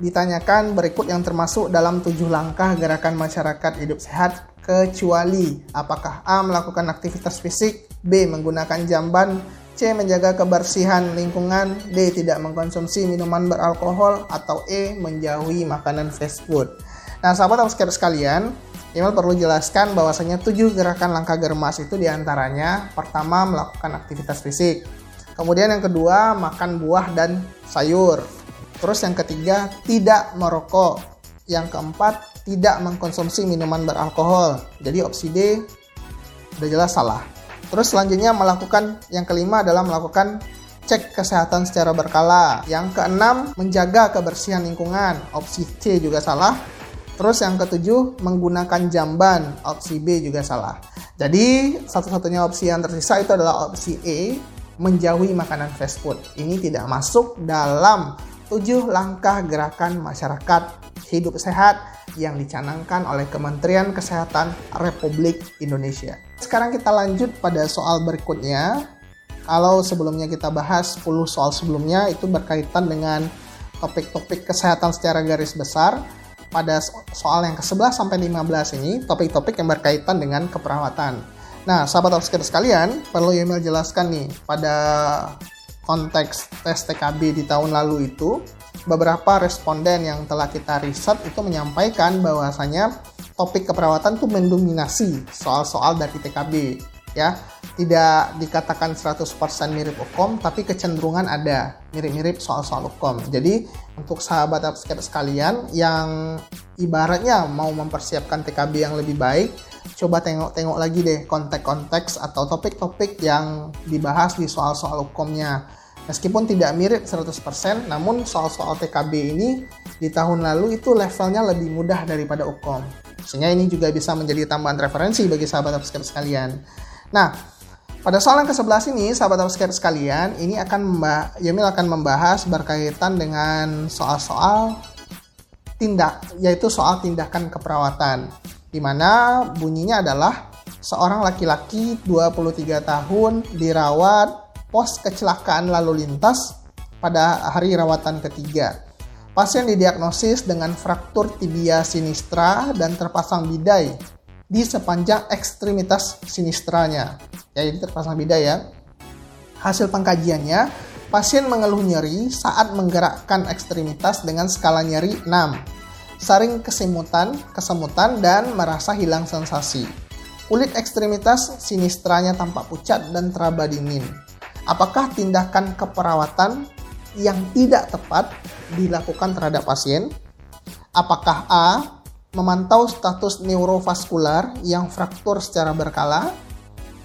ditanyakan berikut yang termasuk dalam tujuh langkah gerakan masyarakat hidup sehat kecuali apakah A melakukan aktivitas fisik, B menggunakan jamban, C. Menjaga kebersihan lingkungan D. Tidak mengkonsumsi minuman beralkohol Atau E. Menjauhi makanan fast food Nah sahabat subscriber sekalian Email perlu jelaskan bahwasanya tujuh gerakan langkah germas itu di antaranya Pertama melakukan aktivitas fisik Kemudian yang kedua makan buah dan sayur Terus yang ketiga tidak merokok Yang keempat tidak mengkonsumsi minuman beralkohol Jadi opsi D udah jelas salah Terus selanjutnya melakukan yang kelima adalah melakukan cek kesehatan secara berkala. Yang keenam, menjaga kebersihan lingkungan. Opsi C juga salah. Terus yang ketujuh, menggunakan jamban. Opsi B juga salah. Jadi, satu-satunya opsi yang tersisa itu adalah opsi E, menjauhi makanan fast food. Ini tidak masuk dalam tujuh langkah gerakan masyarakat hidup sehat yang dicanangkan oleh Kementerian Kesehatan Republik Indonesia. Sekarang kita lanjut pada soal berikutnya. Kalau sebelumnya kita bahas 10 soal sebelumnya itu berkaitan dengan topik-topik kesehatan secara garis besar. Pada soal yang ke-11 sampai 15 ini topik-topik yang berkaitan dengan keperawatan. Nah, sahabat obskur sekalian, perlu email jelaskan nih pada konteks tes TKB di tahun lalu itu beberapa responden yang telah kita riset itu menyampaikan bahwasanya topik keperawatan itu mendominasi soal-soal dari TKB ya. Tidak dikatakan 100% mirip hukum tapi kecenderungan ada mirip-mirip soal-soal hukum. Jadi untuk sahabat subscriber sekalian yang ibaratnya mau mempersiapkan TKB yang lebih baik coba tengok-tengok lagi deh konteks-konteks atau topik-topik yang dibahas di soal-soal hukumnya. Meskipun tidak mirip 100%, namun soal-soal TKB ini di tahun lalu itu levelnya lebih mudah daripada UKOM. Sehingga ini juga bisa menjadi tambahan referensi bagi sahabat subscriber sekalian. Nah, pada soal yang ke-11 ini, sahabat subscriber sekalian, ini akan Yamil akan membahas berkaitan dengan soal-soal tindak, yaitu soal tindakan keperawatan. Di mana bunyinya adalah seorang laki-laki 23 tahun dirawat pos kecelakaan lalu lintas pada hari rawatan ketiga. Pasien didiagnosis dengan fraktur tibia sinistra dan terpasang bidai di sepanjang ekstremitas sinistranya. Ya, jadi terpasang bidai ya. Hasil pengkajiannya, Pasien mengeluh nyeri saat menggerakkan ekstremitas dengan skala nyeri 6. Sering kesemutan, kesemutan, dan merasa hilang sensasi. Kulit ekstremitas sinistranya tampak pucat dan teraba dingin. Apakah tindakan keperawatan yang tidak tepat dilakukan terhadap pasien? Apakah A. Memantau status neurovaskular yang fraktur secara berkala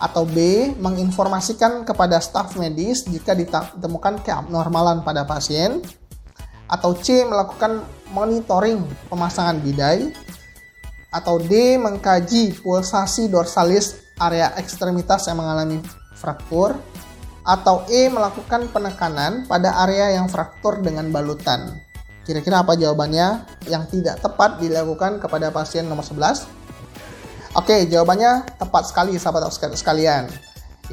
atau B. Menginformasikan kepada staf medis jika ditemukan keabnormalan pada pasien atau C. Melakukan monitoring pemasangan bidai atau D. Mengkaji pulsasi dorsalis area ekstremitas yang mengalami fraktur atau E. Melakukan penekanan pada area yang fraktur dengan balutan. Kira-kira apa jawabannya yang tidak tepat dilakukan kepada pasien nomor 11? Oke, jawabannya tepat sekali sahabat sekalian.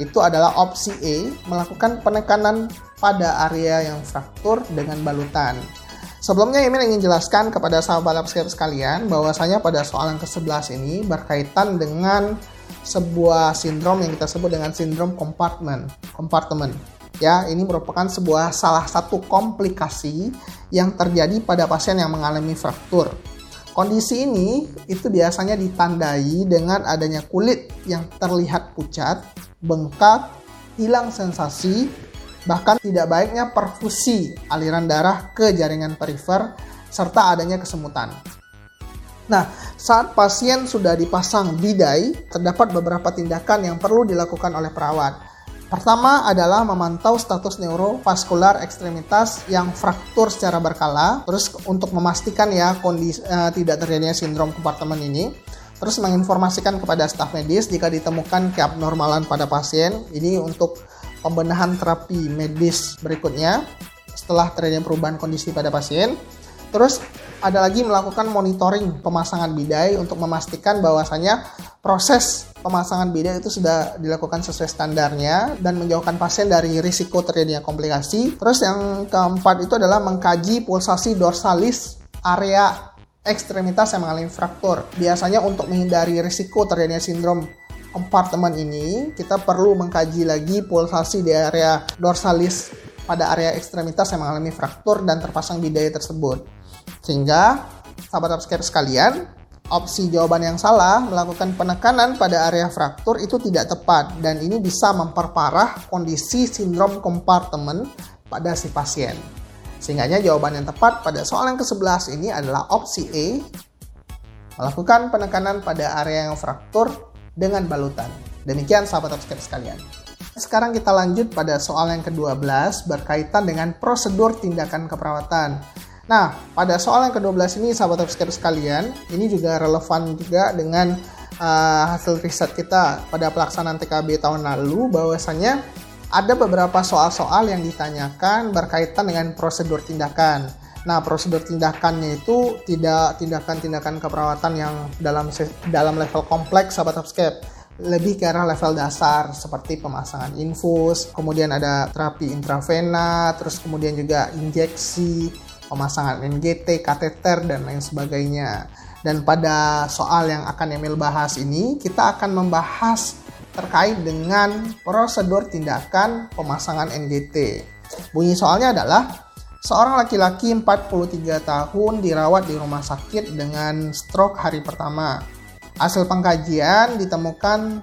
Itu adalah opsi E, melakukan penekanan pada area yang fraktur dengan balutan. Sebelumnya Emil ingin jelaskan kepada sahabat subscribe sekalian bahwasanya pada soalan ke-11 ini berkaitan dengan sebuah sindrom yang kita sebut dengan sindrom compartment. Compartment. Ya, ini merupakan sebuah salah satu komplikasi yang terjadi pada pasien yang mengalami fraktur. Kondisi ini itu biasanya ditandai dengan adanya kulit yang terlihat pucat, bengkak, hilang sensasi, bahkan tidak baiknya perfusi aliran darah ke jaringan perifer serta adanya kesemutan. Nah, saat pasien sudah dipasang bidai, terdapat beberapa tindakan yang perlu dilakukan oleh perawat. Pertama adalah memantau status neurovaskular ekstremitas yang fraktur secara berkala, terus untuk memastikan ya kondisi uh, tidak terjadinya sindrom kompartemen ini. Terus menginformasikan kepada staf medis jika ditemukan keabnormalan pada pasien. Ini untuk pembenahan terapi medis berikutnya setelah terjadinya perubahan kondisi pada pasien. Terus ada lagi melakukan monitoring pemasangan bidai untuk memastikan bahwasanya proses pemasangan bidai itu sudah dilakukan sesuai standarnya dan menjauhkan pasien dari risiko terjadinya komplikasi. Terus yang keempat itu adalah mengkaji pulsasi dorsalis area ekstremitas yang mengalami fraktur. Biasanya untuk menghindari risiko terjadinya sindrom kompartemen ini, kita perlu mengkaji lagi pulsasi di area dorsalis pada area ekstremitas yang mengalami fraktur dan terpasang bidai tersebut. Sehingga sahabat subscriber sekalian, opsi jawaban yang salah melakukan penekanan pada area fraktur itu tidak tepat dan ini bisa memperparah kondisi sindrom kompartemen pada si pasien. Sehingga jawaban yang tepat pada soal yang ke-11 ini adalah opsi E, melakukan penekanan pada area yang fraktur dengan balutan. Demikian sahabat subscriber sekalian. Sekarang kita lanjut pada soal yang ke-12 berkaitan dengan prosedur tindakan keperawatan. Nah, pada soal yang ke-12 ini sahabat subscriber sekalian, ini juga relevan juga dengan uh, hasil riset kita pada pelaksanaan TKB tahun lalu bahwasanya ada beberapa soal-soal yang ditanyakan berkaitan dengan prosedur tindakan. Nah, prosedur tindakannya itu tidak tindakan-tindakan keperawatan yang dalam dalam level kompleks sahabat subscribe lebih ke arah level dasar seperti pemasangan infus, kemudian ada terapi intravena, terus kemudian juga injeksi, pemasangan NGT, kateter dan lain sebagainya. Dan pada soal yang akan Emil bahas ini, kita akan membahas terkait dengan prosedur tindakan pemasangan NGT. Bunyi soalnya adalah seorang laki-laki 43 tahun dirawat di rumah sakit dengan stroke hari pertama hasil pengkajian ditemukan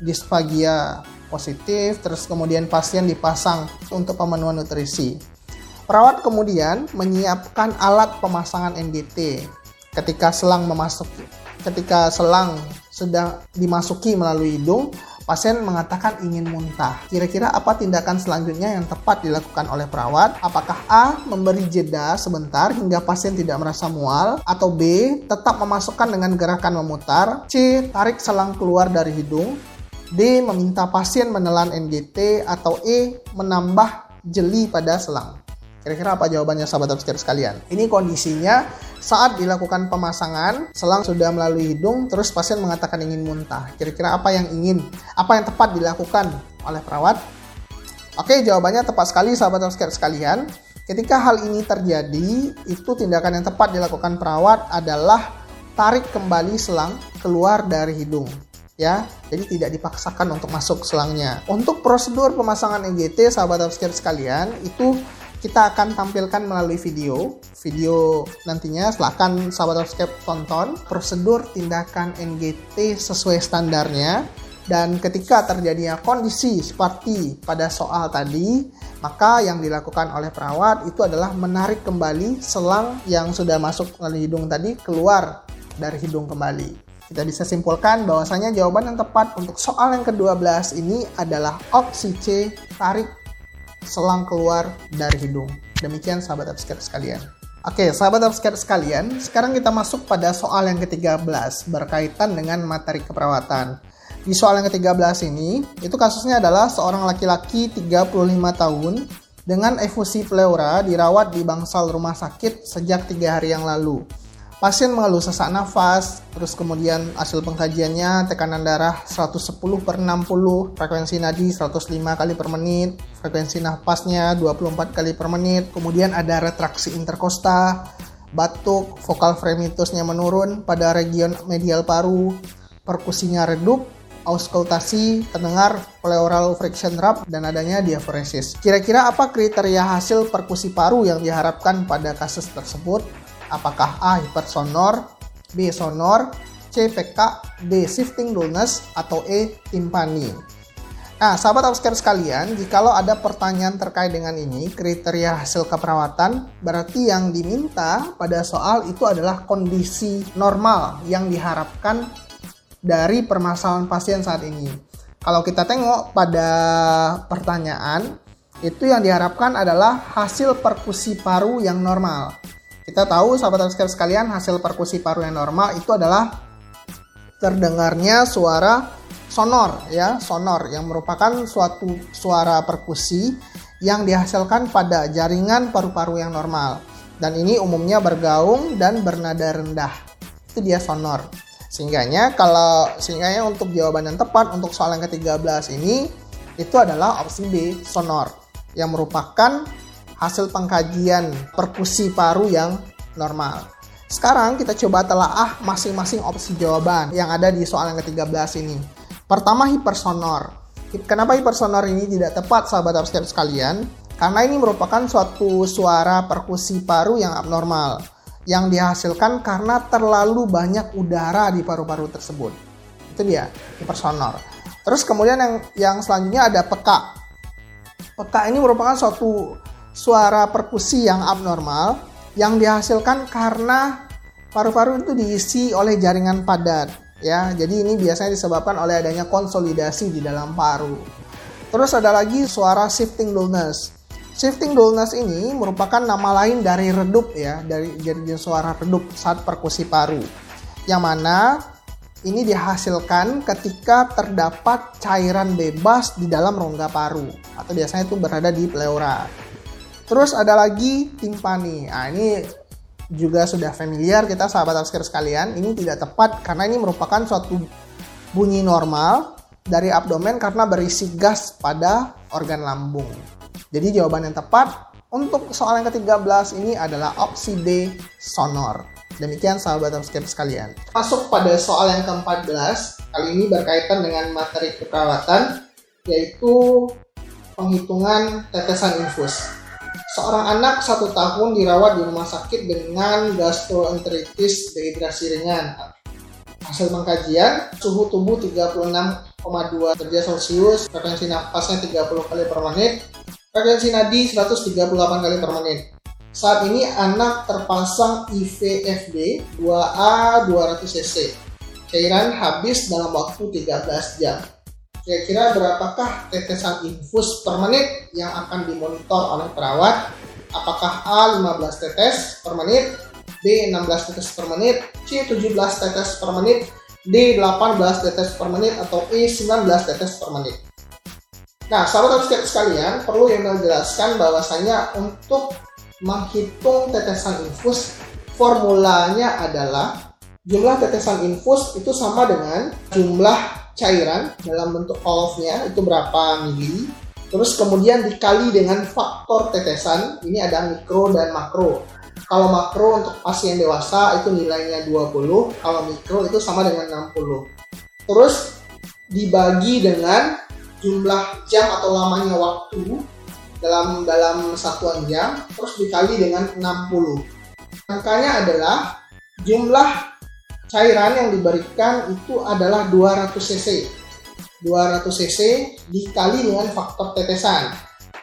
disfagia positif, terus kemudian pasien dipasang untuk pemenuhan nutrisi. Perawat kemudian menyiapkan alat pemasangan NGT. Ketika selang memasuki, ketika selang sudah dimasuki melalui hidung, Pasien mengatakan ingin muntah. Kira-kira apa tindakan selanjutnya yang tepat dilakukan oleh perawat? Apakah A. Memberi jeda sebentar hingga pasien tidak merasa mual? Atau B. Tetap memasukkan dengan gerakan memutar? C. Tarik selang keluar dari hidung? D. Meminta pasien menelan NGT? Atau E. Menambah jeli pada selang? Kira-kira apa jawabannya sahabat subscriber sekalian? Ini kondisinya saat dilakukan pemasangan, selang sudah melalui hidung, terus pasien mengatakan ingin muntah. Kira-kira apa yang ingin, apa yang tepat dilakukan oleh perawat? Oke, jawabannya tepat sekali sahabat subscriber sekalian. Ketika hal ini terjadi, itu tindakan yang tepat dilakukan perawat adalah tarik kembali selang keluar dari hidung. ya jadi tidak dipaksakan untuk masuk selangnya untuk prosedur pemasangan EGT sahabat subscribe sekalian itu kita akan tampilkan melalui video. Video nantinya silahkan sahabat subscribe tonton. Prosedur tindakan NGT sesuai standarnya. Dan ketika terjadinya kondisi seperti pada soal tadi maka yang dilakukan oleh perawat itu adalah menarik kembali selang yang sudah masuk melalui hidung tadi keluar dari hidung kembali. Kita bisa simpulkan bahwasanya jawaban yang tepat untuk soal yang ke-12 ini adalah opsi C, tarik selang keluar dari hidung. Demikian sahabat upscape sekalian. Oke, sahabat upscape sekalian, sekarang kita masuk pada soal yang ke-13 berkaitan dengan materi keperawatan. Di soal yang ke-13 ini, itu kasusnya adalah seorang laki-laki 35 tahun dengan efusi pleura dirawat di bangsal rumah sakit sejak tiga hari yang lalu. Pasien mengeluh sesak nafas, terus kemudian hasil pengkajiannya tekanan darah 110 per 60, frekuensi nadi 105 kali per menit, frekuensi nafasnya 24 kali per menit, kemudian ada retraksi interkosta, batuk, vokal fremitusnya menurun pada region medial paru, perkusinya redup, auskultasi, terdengar pleural friction rub, dan adanya diaforesis. Kira-kira apa kriteria hasil perkusi paru yang diharapkan pada kasus tersebut? Apakah A. Hipersonor, B. Sonor, C. PK, D. Shifting dullness, atau E. Timpani. Nah, sahabat obsker sekalian, jikalau ada pertanyaan terkait dengan ini, kriteria hasil keperawatan, berarti yang diminta pada soal itu adalah kondisi normal yang diharapkan dari permasalahan pasien saat ini. Kalau kita tengok pada pertanyaan, itu yang diharapkan adalah hasil perkusi paru yang normal. Kita tahu sahabat subscribe sekalian hasil perkusi paru yang normal itu adalah terdengarnya suara sonor ya, sonor yang merupakan suatu suara perkusi yang dihasilkan pada jaringan paru-paru yang normal. Dan ini umumnya bergaung dan bernada rendah. Itu dia sonor. Sehingganya kalau sehingganya untuk jawaban yang tepat untuk soal yang ke-13 ini itu adalah opsi B, sonor yang merupakan hasil pengkajian perkusi paru yang normal. Sekarang kita coba telaah masing-masing opsi jawaban yang ada di soal yang ke-13 ini. Pertama hipersonor. Kenapa hipersonor ini tidak tepat sahabat upstairs sekalian? Karena ini merupakan suatu suara perkusi paru yang abnormal yang dihasilkan karena terlalu banyak udara di paru-paru tersebut. Itu dia, hipersonor. Terus kemudian yang yang selanjutnya ada peka. Peka ini merupakan suatu suara perkusi yang abnormal yang dihasilkan karena paru-paru itu diisi oleh jaringan padat ya. Jadi ini biasanya disebabkan oleh adanya konsolidasi di dalam paru. Terus ada lagi suara shifting dullness. Shifting dullness ini merupakan nama lain dari redup ya, dari jadi suara redup saat perkusi paru. Yang mana ini dihasilkan ketika terdapat cairan bebas di dalam rongga paru atau biasanya itu berada di pleura. Terus ada lagi timpani. Nah, ini juga sudah familiar kita sahabat obsker sekalian. Ini tidak tepat karena ini merupakan suatu bunyi normal dari abdomen karena berisi gas pada organ lambung. Jadi jawaban yang tepat untuk soal yang ke-13 ini adalah opsi D, sonor. Demikian sahabat obsker sekalian. Masuk pada soal yang ke-14, kali ini berkaitan dengan materi keperawatan, yaitu penghitungan tetesan infus. Seorang anak satu tahun dirawat di rumah sakit dengan gastroenteritis dehidrasi ringan. Hasil pengkajian, suhu tubuh 36,2 derajat Celcius, frekuensi nafasnya 30 kali per menit, frekuensi nadi 138 kali per menit. Saat ini anak terpasang IVFD 2A 200 cc. Cairan habis dalam waktu 13 jam. Kira-kira berapakah tetesan infus per menit yang akan dimonitor oleh perawat? Apakah A 15 tetes per menit, B 16 tetes per menit, C 17 tetes per menit, D 18 tetes per menit, atau E 19 tetes per menit? Nah, sahabat harus sekalian, perlu yang menjelaskan bahwasanya untuk menghitung tetesan infus, formulanya adalah jumlah tetesan infus itu sama dengan jumlah cairan dalam bentuk off-nya itu berapa mili. Terus kemudian dikali dengan faktor tetesan ini ada mikro dan makro. Kalau makro untuk pasien dewasa itu nilainya 20 kalau mikro itu sama dengan 60 terus dibagi dengan jumlah jam atau lamanya waktu dalam dalam satuan jam terus dikali dengan 60. Angkanya adalah jumlah cairan yang diberikan itu adalah 200 cc. 200 cc dikali dengan faktor tetesan.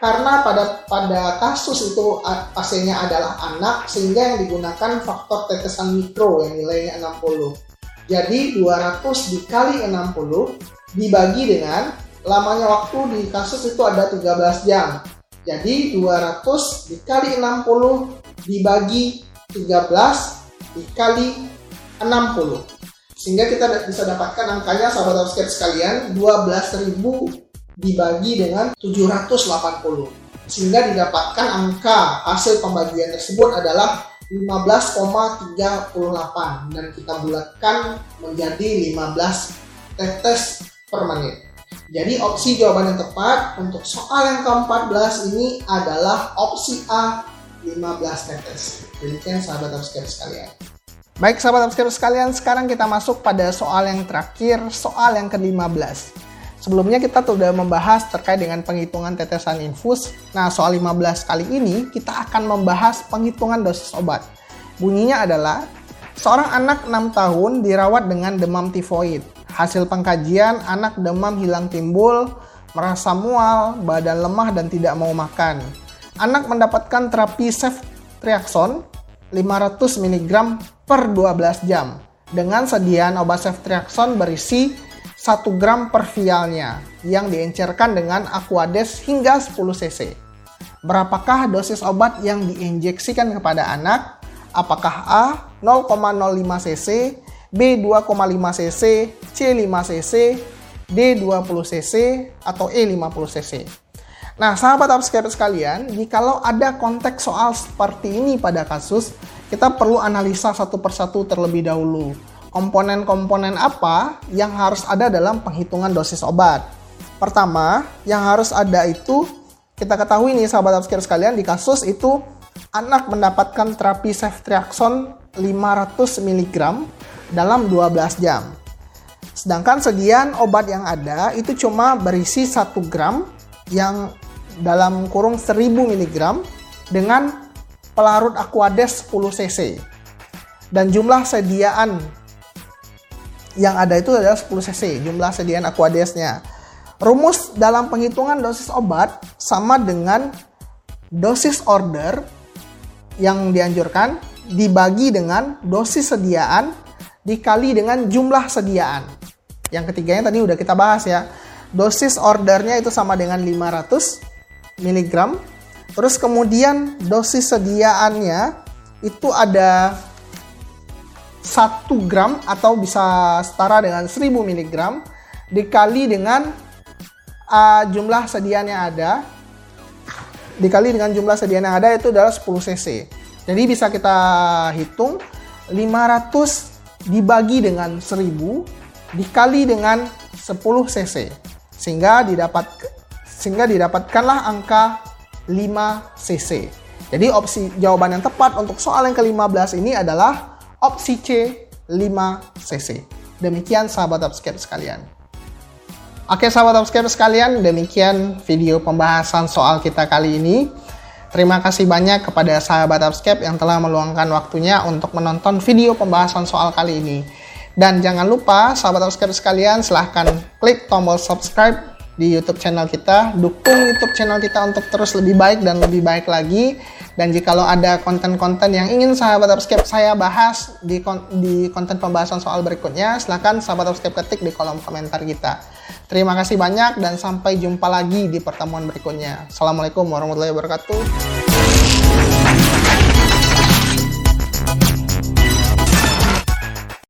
Karena pada pada kasus itu pasiennya adalah anak sehingga yang digunakan faktor tetesan mikro yang nilainya 60. Jadi 200 dikali 60 dibagi dengan lamanya waktu di kasus itu ada 13 jam. Jadi 200 dikali 60 dibagi 13 dikali 60. Sehingga kita bisa dapatkan angkanya sahabat upscape sekalian 12.000 dibagi dengan 780. Sehingga didapatkan angka hasil pembagian tersebut adalah 15,38 dan kita bulatkan menjadi 15 tetes per menit. Jadi opsi jawaban yang tepat untuk soal yang ke-14 ini adalah opsi A 15 tetes. Demikian sahabat upscape sekalian. Baik sahabat upscape sekalian, sekarang kita masuk pada soal yang terakhir, soal yang ke-15. Sebelumnya kita sudah membahas terkait dengan penghitungan tetesan infus. Nah, soal 15 kali ini kita akan membahas penghitungan dosis obat. Bunyinya adalah seorang anak 6 tahun dirawat dengan demam tifoid. Hasil pengkajian, anak demam hilang timbul, merasa mual, badan lemah dan tidak mau makan. Anak mendapatkan terapi ceftriaxone 500 mg per 12 jam dengan sediaan obat ceftriaxone berisi 1 gram per vialnya yang diencerkan dengan Aquades hingga 10 cc. Berapakah dosis obat yang diinjeksikan kepada anak? Apakah A 0,05 cc, B 2,5 cc, C 5 cc, D 20 cc, atau E 50 cc. Nah, sahabat upscape sekalian, jikalau ada konteks soal seperti ini pada kasus, kita perlu analisa satu persatu terlebih dahulu. Komponen-komponen apa yang harus ada dalam penghitungan dosis obat? Pertama, yang harus ada itu kita ketahui nih sahabat upscape sekalian di kasus itu anak mendapatkan terapi ceftriaxone 500 mg dalam 12 jam. Sedangkan sediaan obat yang ada itu cuma berisi 1 gram yang dalam kurung 1000 mg dengan pelarut Aquades 10 cc. Dan jumlah sediaan yang ada itu adalah 10 cc, jumlah sediaan Aquadesnya. Rumus dalam penghitungan dosis obat sama dengan dosis order yang dianjurkan dibagi dengan dosis sediaan dikali dengan jumlah sediaan. Yang ketiganya tadi udah kita bahas ya. Dosis ordernya itu sama dengan 500 mg. Terus kemudian dosis sediaannya itu ada 1 gram atau bisa setara dengan 1000 mg dikali dengan uh, jumlah sediaan yang ada dikali dengan jumlah sediaan yang ada itu adalah 10 cc. Jadi bisa kita hitung 500 dibagi dengan 1000 dikali dengan 10 cc sehingga didapat sehingga didapatkanlah angka 5 cc. Jadi opsi jawaban yang tepat untuk soal yang ke-15 ini adalah opsi C 5 cc. Demikian sahabat upscape sekalian. Oke sahabat upscape sekalian, demikian video pembahasan soal kita kali ini. Terima kasih banyak kepada sahabat Upscape yang telah meluangkan waktunya untuk menonton video pembahasan soal kali ini. Dan jangan lupa sahabat Upscape sekalian silahkan klik tombol subscribe di YouTube channel kita, dukung YouTube channel kita untuk terus lebih baik dan lebih baik lagi. Dan jika lo ada konten-konten yang ingin sahabat Upscape saya bahas di, kon di konten pembahasan soal berikutnya, silahkan sahabat Upscape ketik di kolom komentar kita. Terima kasih banyak dan sampai jumpa lagi di pertemuan berikutnya. Assalamualaikum warahmatullahi wabarakatuh.